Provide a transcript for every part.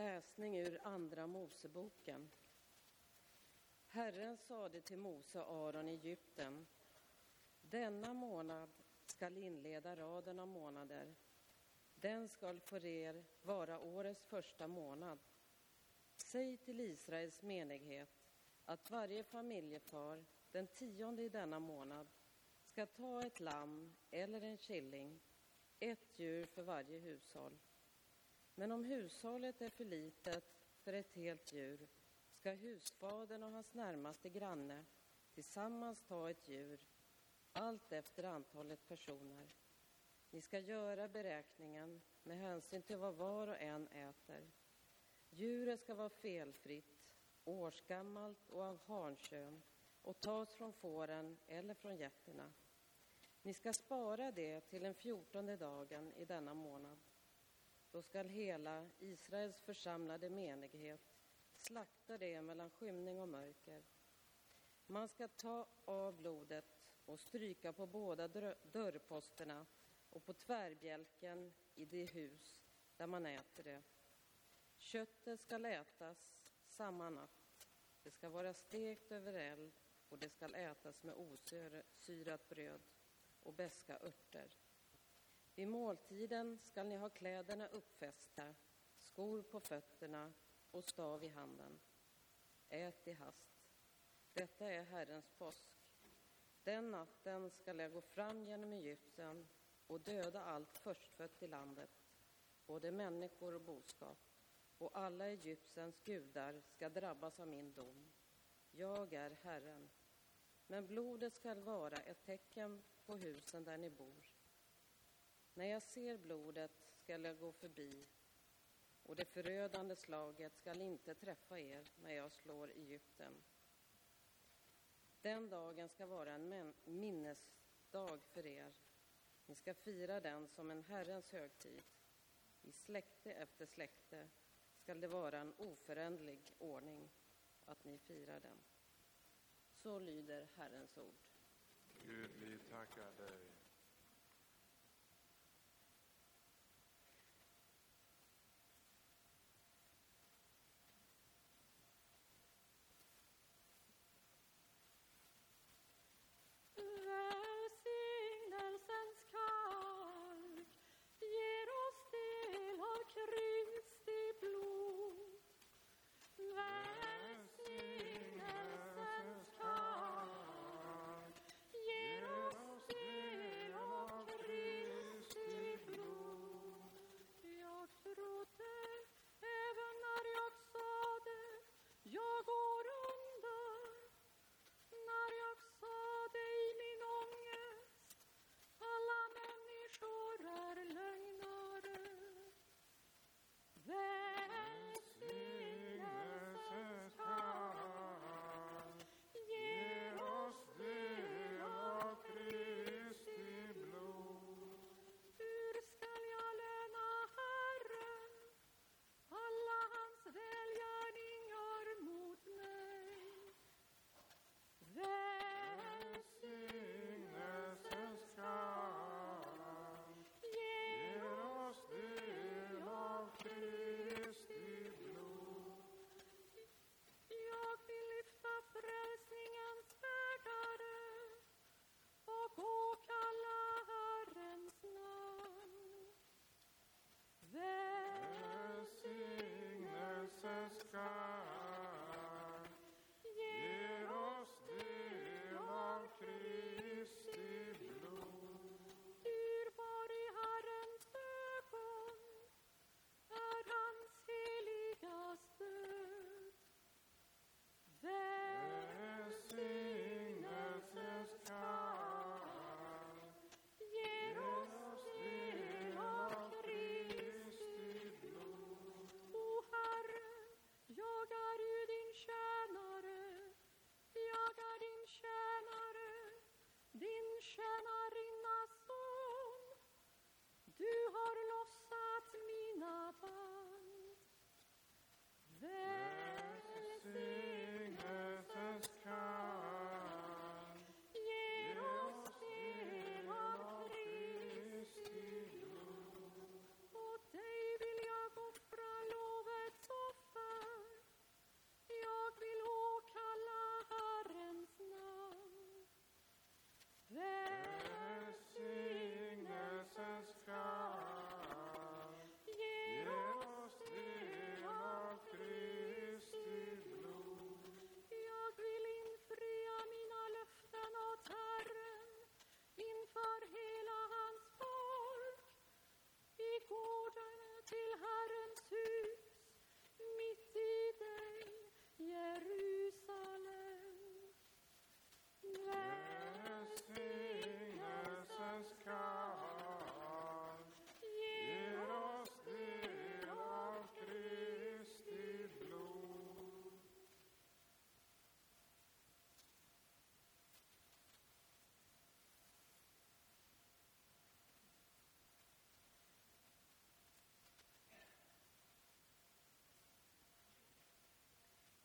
Läsning ur Andra Moseboken. Herren sade till Mose och Aron i Egypten. Denna månad skall inleda raden av månader. Den skall för er vara årets första månad. Säg till Israels menighet att varje familjefar den tionde i denna månad ska ta ett lamm eller en killing, ett djur för varje hushåll. Men om hushållet är för litet för ett helt djur ska husfadern och hans närmaste granne tillsammans ta ett djur, allt efter antalet personer. Ni ska göra beräkningen med hänsyn till vad var och en äter. Djuret ska vara felfritt, årsgammalt och av hankön och tas från fåren eller från getterna. Ni ska spara det till den fjortonde dagen i denna månad. Då skall hela Israels församlade menighet slakta det mellan skymning och mörker. Man ska ta av blodet och stryka på båda dörrposterna och på tvärbjälken i det hus där man äter det. Köttet ska ätas samma natt. Det ska vara stekt över eld och det ska ätas med osyrat bröd och beska örter. Vid måltiden skall ni ha kläderna uppfästa, skor på fötterna och stav i handen. Ät i hast. Detta är Herrens påsk. Den natten skall jag gå fram genom Egypten och döda allt förstfött i landet, både människor och boskap, och alla Egyptens gudar skall drabbas av min dom. Jag är Herren. Men blodet skall vara ett tecken på husen där ni bor. När jag ser blodet skall jag gå förbi och det förödande slaget skall inte träffa er när jag slår Egypten. Den dagen ska vara en minnesdag för er. Ni ska fira den som en Herrens högtid. I släkte efter släkte skall det vara en oföränderlig ordning att ni firar den. Så lyder Herrens ord. Gud, vi tackar dig.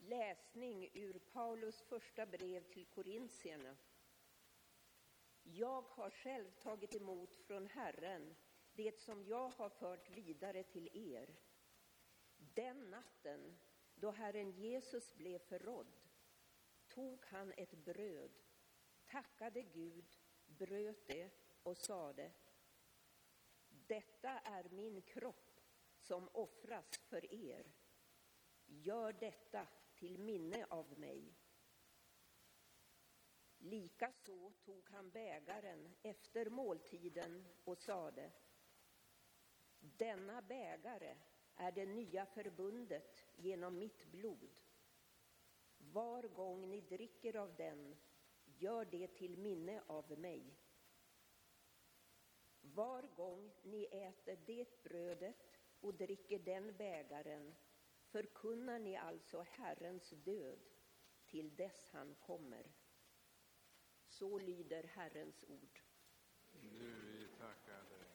Läsning ur Paulus första brev till korintierna. Jag har själv tagit emot från Herren det som jag har fört vidare till er. Den natten då Herren Jesus blev förrådd tog han ett bröd, tackade Gud, bröt det och sade Detta är min kropp som offras för er. Gör detta till minne av mig. Likaså tog han bägaren efter måltiden och sade Denna bägare är det nya förbundet genom mitt blod. Var gång ni dricker av den, gör det till minne av mig. Var gång ni äter det brödet och dricker den bägaren förkunnar ni alltså Herrens död till dess han kommer. Så lyder Herrens ord. Nu vi tackar dig.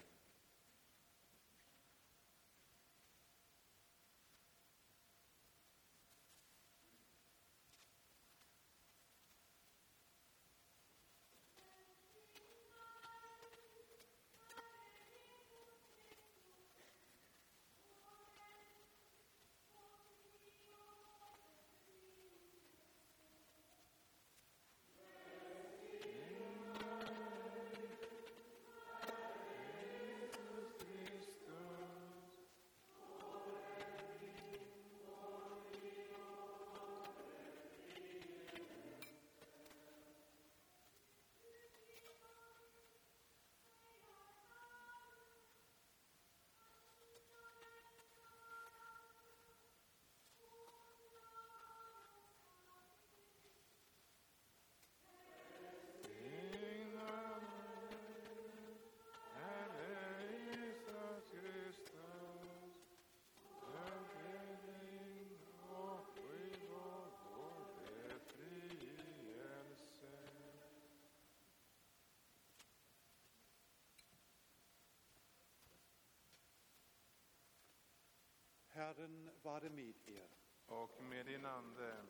Herren vare med er. Och med din ande,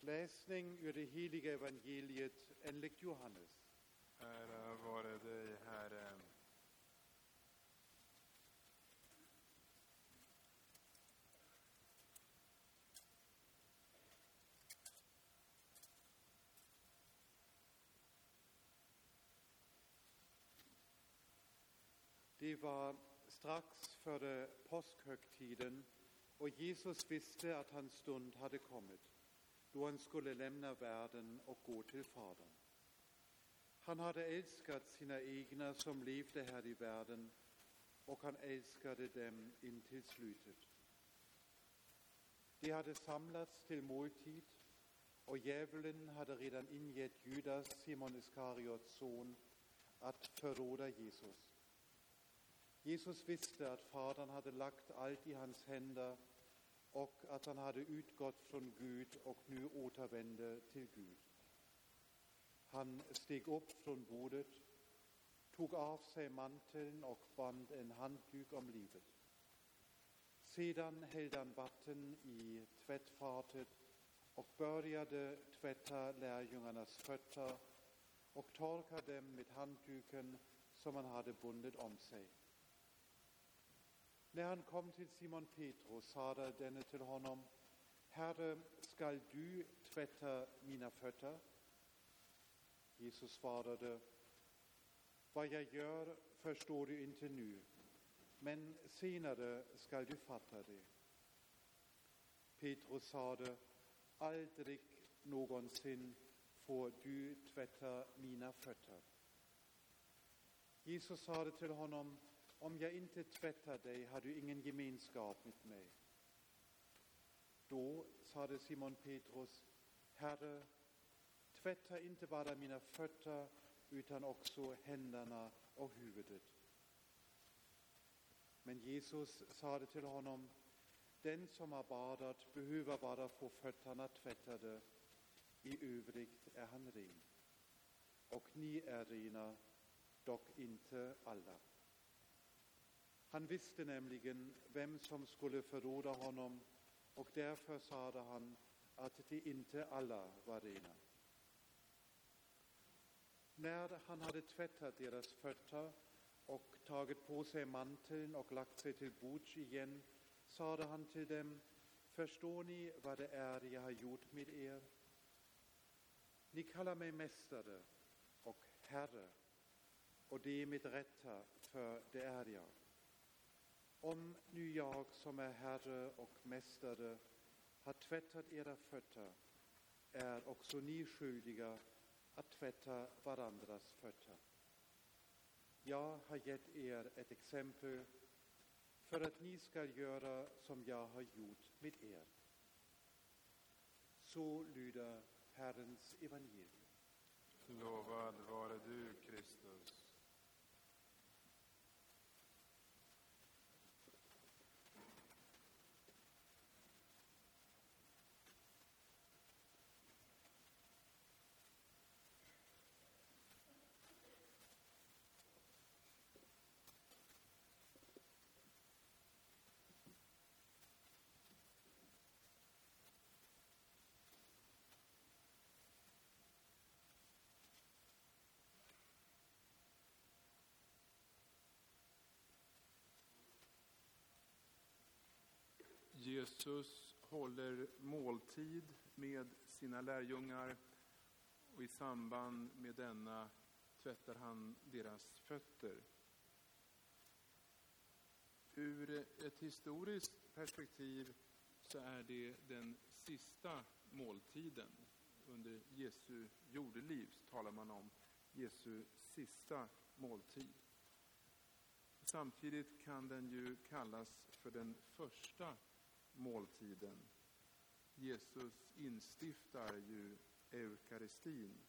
Läsning ur det heliga evangeliet enligt Johannes. ära vare dig, Herre. Det var strax före påskhögtiden och Jesus visste att hans stund hade kommit då han skulle lämna världen och gå till Fadern. Han hade älskat sina egna som levde här i världen och han älskade dem intill slutet. De hade samlats till måltid och djävulen hade redan ingett Judas, Simon Iskariots son, att förråda Jesus. Jesus visste att Fadern hade lagt allt i hans händer och att han hade utgått från Gud och nu återvände till Gud. Han steg upp från bordet, tog av sig manteln och band en handduk om livet. Sedan hällde han vatten i tvättfatet och började tvätta lärjungarnas fötter och torka dem med handduken som han hade bundit om sig. När han kom till Simon Petrus sade denne till honom, Herre, skall du tvätta mina fötter? Jesus svarade, vad jag gör förstår du inte nu, men senare skall du fatta det. Petrus sade, aldrig någonsin får du tvätta mina fötter. Jesus sade till honom, om jag inte tvättar dig har du ingen gemenskap med mig. Då sade Simon Petrus, Herre, tvätta inte bara mina fötter utan också händerna och huvudet. Men Jesus sade till honom, den som har badat behöver bara få fötterna tvättade, i övrigt är han ren. Och ni är rena, dock inte alla. Han visste nämligen vem som skulle förråda honom och därför sade han att de inte alla var rena. När han hade tvättat deras fötter och tagit på sig manteln och lagt sig till bords igen sade han till dem, förstår ni vad det är jag har gjort med er? Ni kallar mig mästare och herre, och det med rätta, för det är jag. Om nu jag som är herre och mästare har tvättat era fötter är också ni skyldiga att tvätta varandras fötter. Jag har gett er ett exempel för att ni ska göra som jag har gjort med er. Så lyder Herrens evangelium. Lovad vare du, Kristus. Jesus håller måltid med sina lärjungar och i samband med denna tvättar han deras fötter. Ur ett historiskt perspektiv så är det den sista måltiden. Under Jesu jordeliv talar man om Jesu sista måltid. Samtidigt kan den ju kallas för den första måltiden. Jesus instiftar ju eukaristin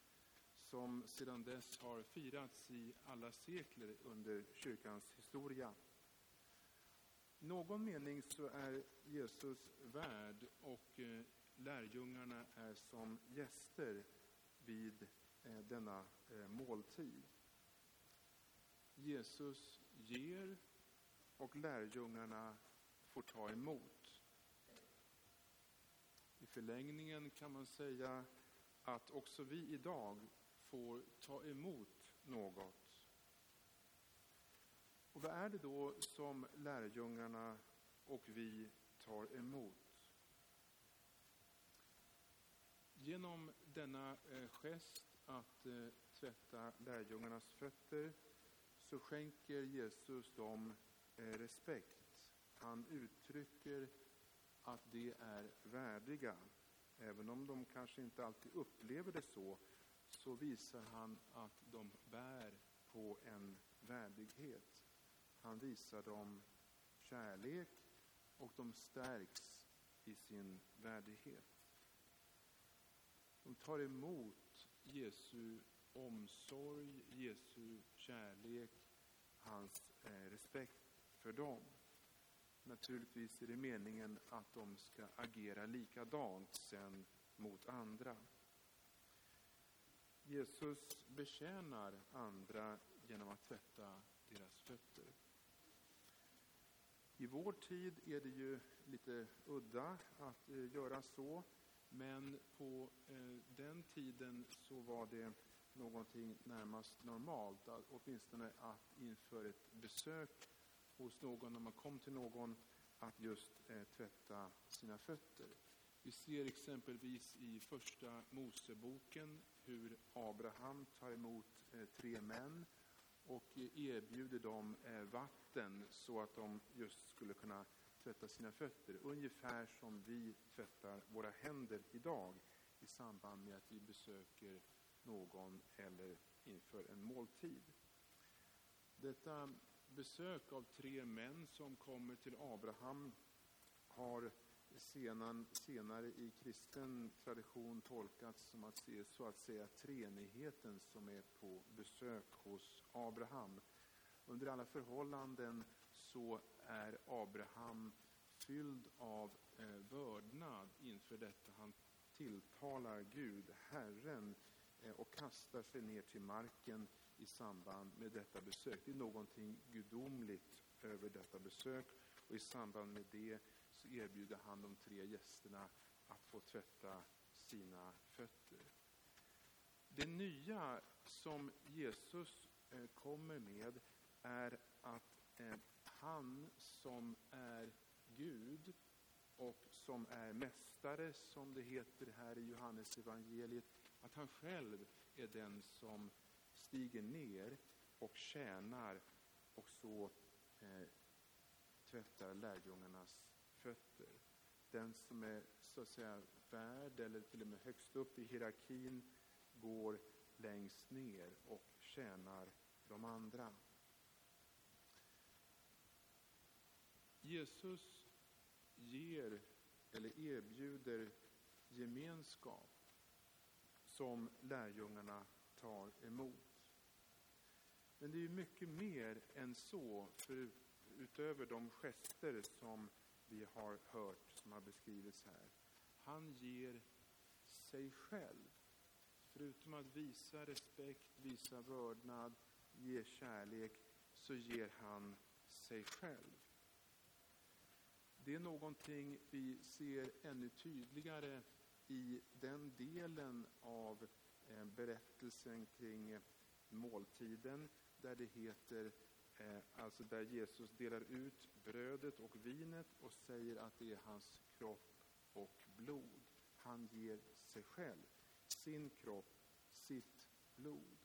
som sedan dess har firats i alla sekler under kyrkans historia. I någon mening så är Jesus värd och eh, lärjungarna är som gäster vid eh, denna eh, måltid. Jesus ger och lärjungarna får ta emot. I förlängningen kan man säga att också vi idag får ta emot något. Och vad är det då som lärjungarna och vi tar emot? Genom denna eh, gest att eh, tvätta lärjungarnas fötter så skänker Jesus dem eh, respekt. Han uttrycker att de är värdiga. Även om de kanske inte alltid upplever det så, så visar han att de bär på en värdighet. Han visar dem kärlek och de stärks i sin värdighet. De tar emot Jesu omsorg, Jesu kärlek, hans eh, respekt för dem. Naturligtvis är det meningen att de ska agera likadant sen mot andra. Jesus betjänar andra genom att tvätta deras fötter. I vår tid är det ju lite udda att eh, göra så, men på eh, den tiden så var det någonting närmast normalt, åtminstone att inför ett besök hos någon, när man kom till någon, att just eh, tvätta sina fötter. Vi ser exempelvis i första Moseboken hur Abraham tar emot eh, tre män och erbjuder dem eh, vatten så att de just skulle kunna tvätta sina fötter. Ungefär som vi tvättar våra händer idag i samband med att vi besöker någon eller inför en måltid. Detta besök av tre män som kommer till Abraham har senan, senare i kristen tradition tolkats som att se så att säga treenigheten som är på besök hos Abraham. Under alla förhållanden så är Abraham fylld av eh, vördnad inför detta. Han tilltalar Gud, Herren, eh, Eh, och kastar sig ner till marken i samband med detta besök. Det är någonting gudomligt över detta besök och i samband med det så erbjuder han de tre gästerna att få tvätta sina fötter. Det nya som Jesus eh, kommer med är att eh, han som är Gud och som är mästare, som det heter här i Johannes evangeliet, att han själv är den som stiger ner och tjänar och så eh, tvättar lärjungarnas fötter. Den som är så att säga värd eller till och med högst upp i hierarkin går längst ner och tjänar de andra. Jesus ger eller erbjuder gemenskap som lärjungarna tar emot. Men det är mycket mer än så, för, utöver de gester som vi har hört, som har beskrivits här. Han ger sig själv. Förutom att visa respekt, visa vördnad, ge kärlek, så ger han sig själv. Det är någonting vi ser ännu tydligare i den delen av eh, berättelsen kring eh, måltiden där det heter, eh, alltså där Jesus delar ut brödet och vinet och säger att det är hans kropp och blod. Han ger sig själv, sin kropp, sitt blod.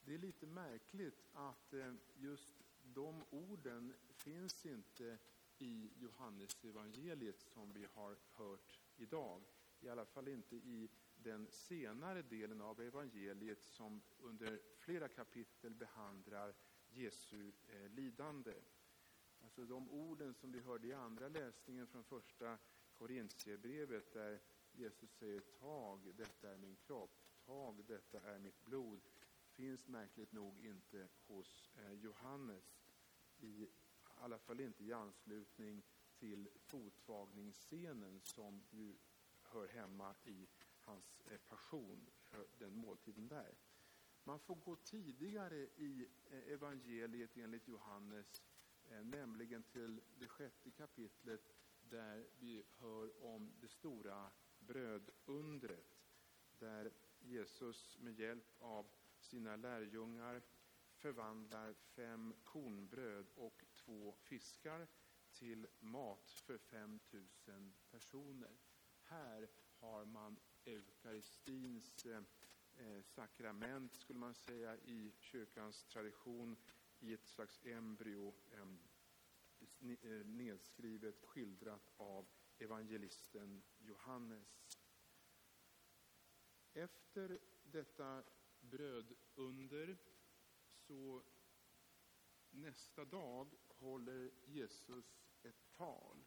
Det är lite märkligt att eh, just de orden finns inte i Johannesevangeliet som vi har hört idag. I alla fall inte i den senare delen av evangeliet som under flera kapitel behandlar Jesu eh, lidande. Alltså de orden som vi hörde i andra läsningen från första Korintierbrevet där Jesus säger tag, detta är min kropp, tag, detta är mitt blod, finns märkligt nog inte hos eh, Johannes. I alla fall inte i anslutning till fotvagningsscenen som ju hör hemma i hans eh, passion, den måltiden där. Man får gå tidigare i eh, evangeliet enligt Johannes, eh, nämligen till det sjätte kapitlet där vi hör om det stora brödundret, där Jesus med hjälp av sina lärjungar förvandlar fem kornbröd och två fiskar till mat för 5 000 personer. Här har man eukaristins eh, eh, sakrament, skulle man säga, i kyrkans tradition i ett slags embryo eh, nedskrivet, skildrat av evangelisten Johannes. Efter detta brödunder så nästa dag håller Jesus ett tal.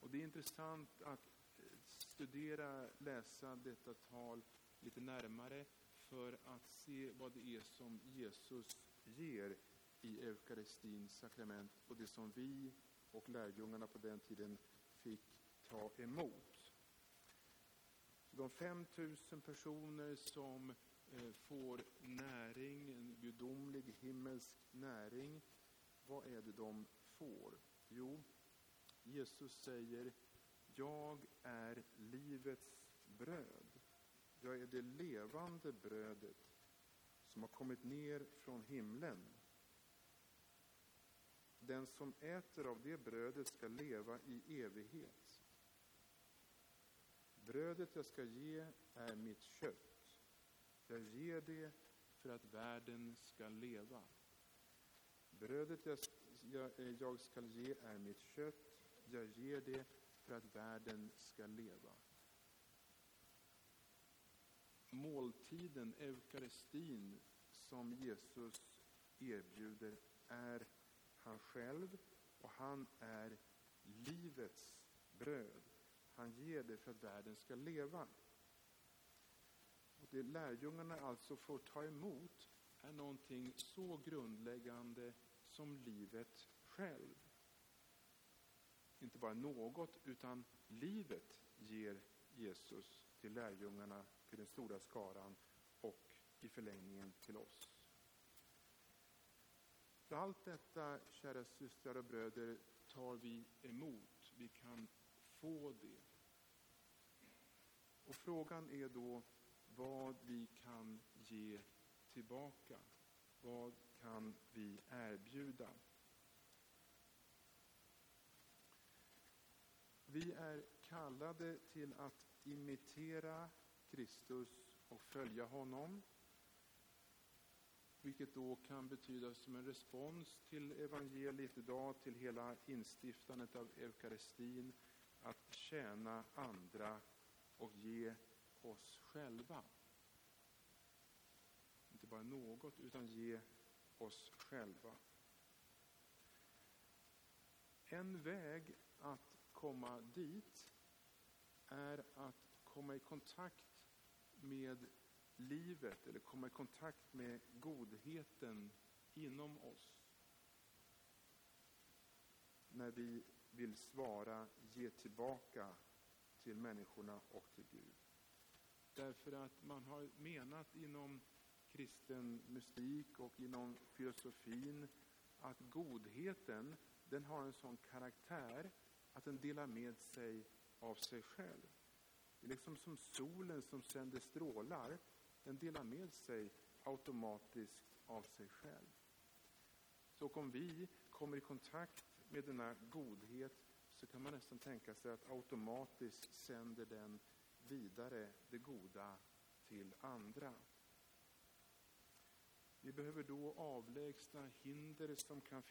Och det är intressant att eh, studera, läsa detta tal lite närmare för att se vad det är som Jesus ger i eukaristins sakrament och det som vi och lärjungarna på den tiden fick ta emot. De 5 000 personer som eh, får näring, en gudomlig himmelsk näring, vad är det de får? Jo, Jesus säger jag är livets bröd. Jag är det levande brödet som har kommit ner från himlen. Den som äter av det brödet ska leva i evighet. Brödet jag ska ge är mitt kött. Jag ger det för att världen ska leva. Brödet jag, jag, eh, jag ska ge är mitt kött. Jag ger det för att världen ska leva. Måltiden, eukaristin, som Jesus erbjuder är han själv och han är livets bröd. Han ger det för att världen ska leva. Och det lärjungarna alltså får ta emot är någonting så grundläggande som livet själv inte bara något, utan livet ger Jesus till lärjungarna, till den stora skaran och i förlängningen till oss. För allt detta, kära systrar och bröder, tar vi emot. Vi kan få det. Och frågan är då vad vi kan ge tillbaka. Vad kan vi erbjuda? Vi är kallade till att imitera Kristus och följa honom. Vilket då kan betyda som en respons till evangeliet idag, till hela instiftandet av eukaristin, att tjäna andra och ge oss själva. Inte bara något, utan ge oss själva. En väg att komma dit är att komma i kontakt med livet eller komma i kontakt med godheten inom oss. När vi vill svara, ge tillbaka till människorna och till Gud. Därför att man har menat inom kristen mystik och inom filosofin att godheten den har en sån karaktär att den delar med sig av sig själv. Det är liksom som solen som sänder strålar. Den delar med sig automatiskt av sig själv. Så om vi kommer i kontakt med denna godhet så kan man nästan tänka sig att automatiskt sänder den vidare det goda till andra. Vi behöver då avlägsna hinder som kan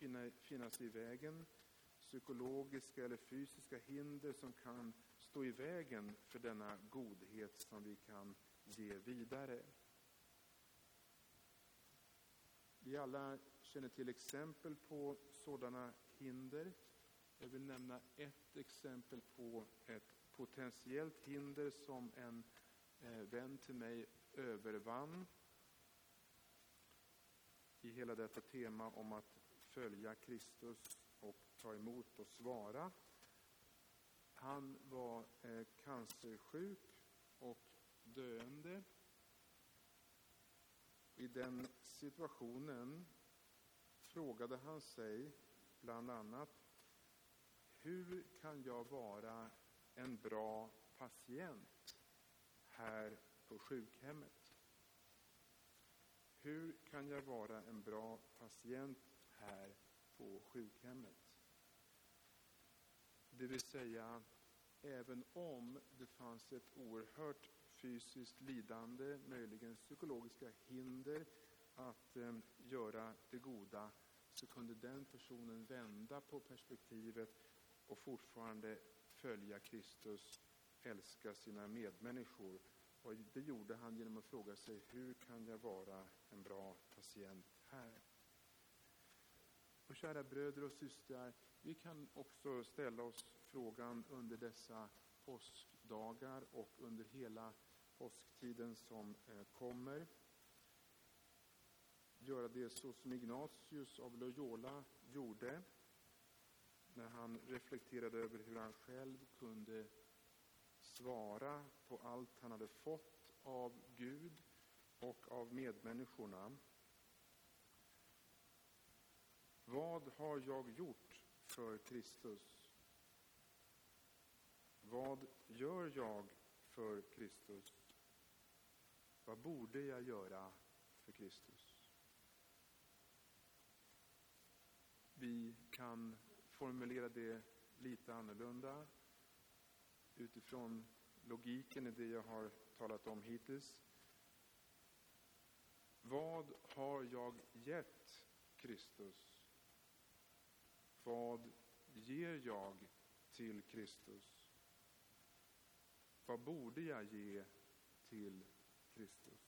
finnas i vägen, psykologiska eller fysiska hinder som kan stå i vägen för denna godhet som vi kan ge vidare. Vi alla känner till exempel på sådana hinder. Jag vill nämna ett exempel på ett potentiellt hinder som en eh, vän till mig övervann i hela detta tema om att följa Kristus och ta emot och svara. Han var eh, cancersjuk och döende. I den situationen frågade han sig bland annat hur kan jag vara en bra patient här på sjukhemmet? Hur kan jag vara en bra patient här på sjukhemmet? Det vill säga, även om det fanns ett oerhört fysiskt lidande, möjligen psykologiska hinder att eh, göra det goda, så kunde den personen vända på perspektivet och fortfarande följa Kristus, älska sina medmänniskor. Och det gjorde han genom att fråga sig, hur kan jag vara en bra patient här? Och kära bröder och systrar, vi kan också ställa oss frågan under dessa påskdagar och under hela påsktiden som eh, kommer. Göra det så som Ignatius av Loyola gjorde när han reflekterade över hur han själv kunde svara på allt han hade fått av Gud och av medmänniskorna. Vad har jag gjort för Kristus? Vad gör jag för Kristus? Vad borde jag göra för Kristus? Vi kan formulera det lite annorlunda utifrån logiken i det jag har talat om hittills. Vad har jag gett Kristus? Vad ger jag till Kristus? Vad borde jag ge till Kristus?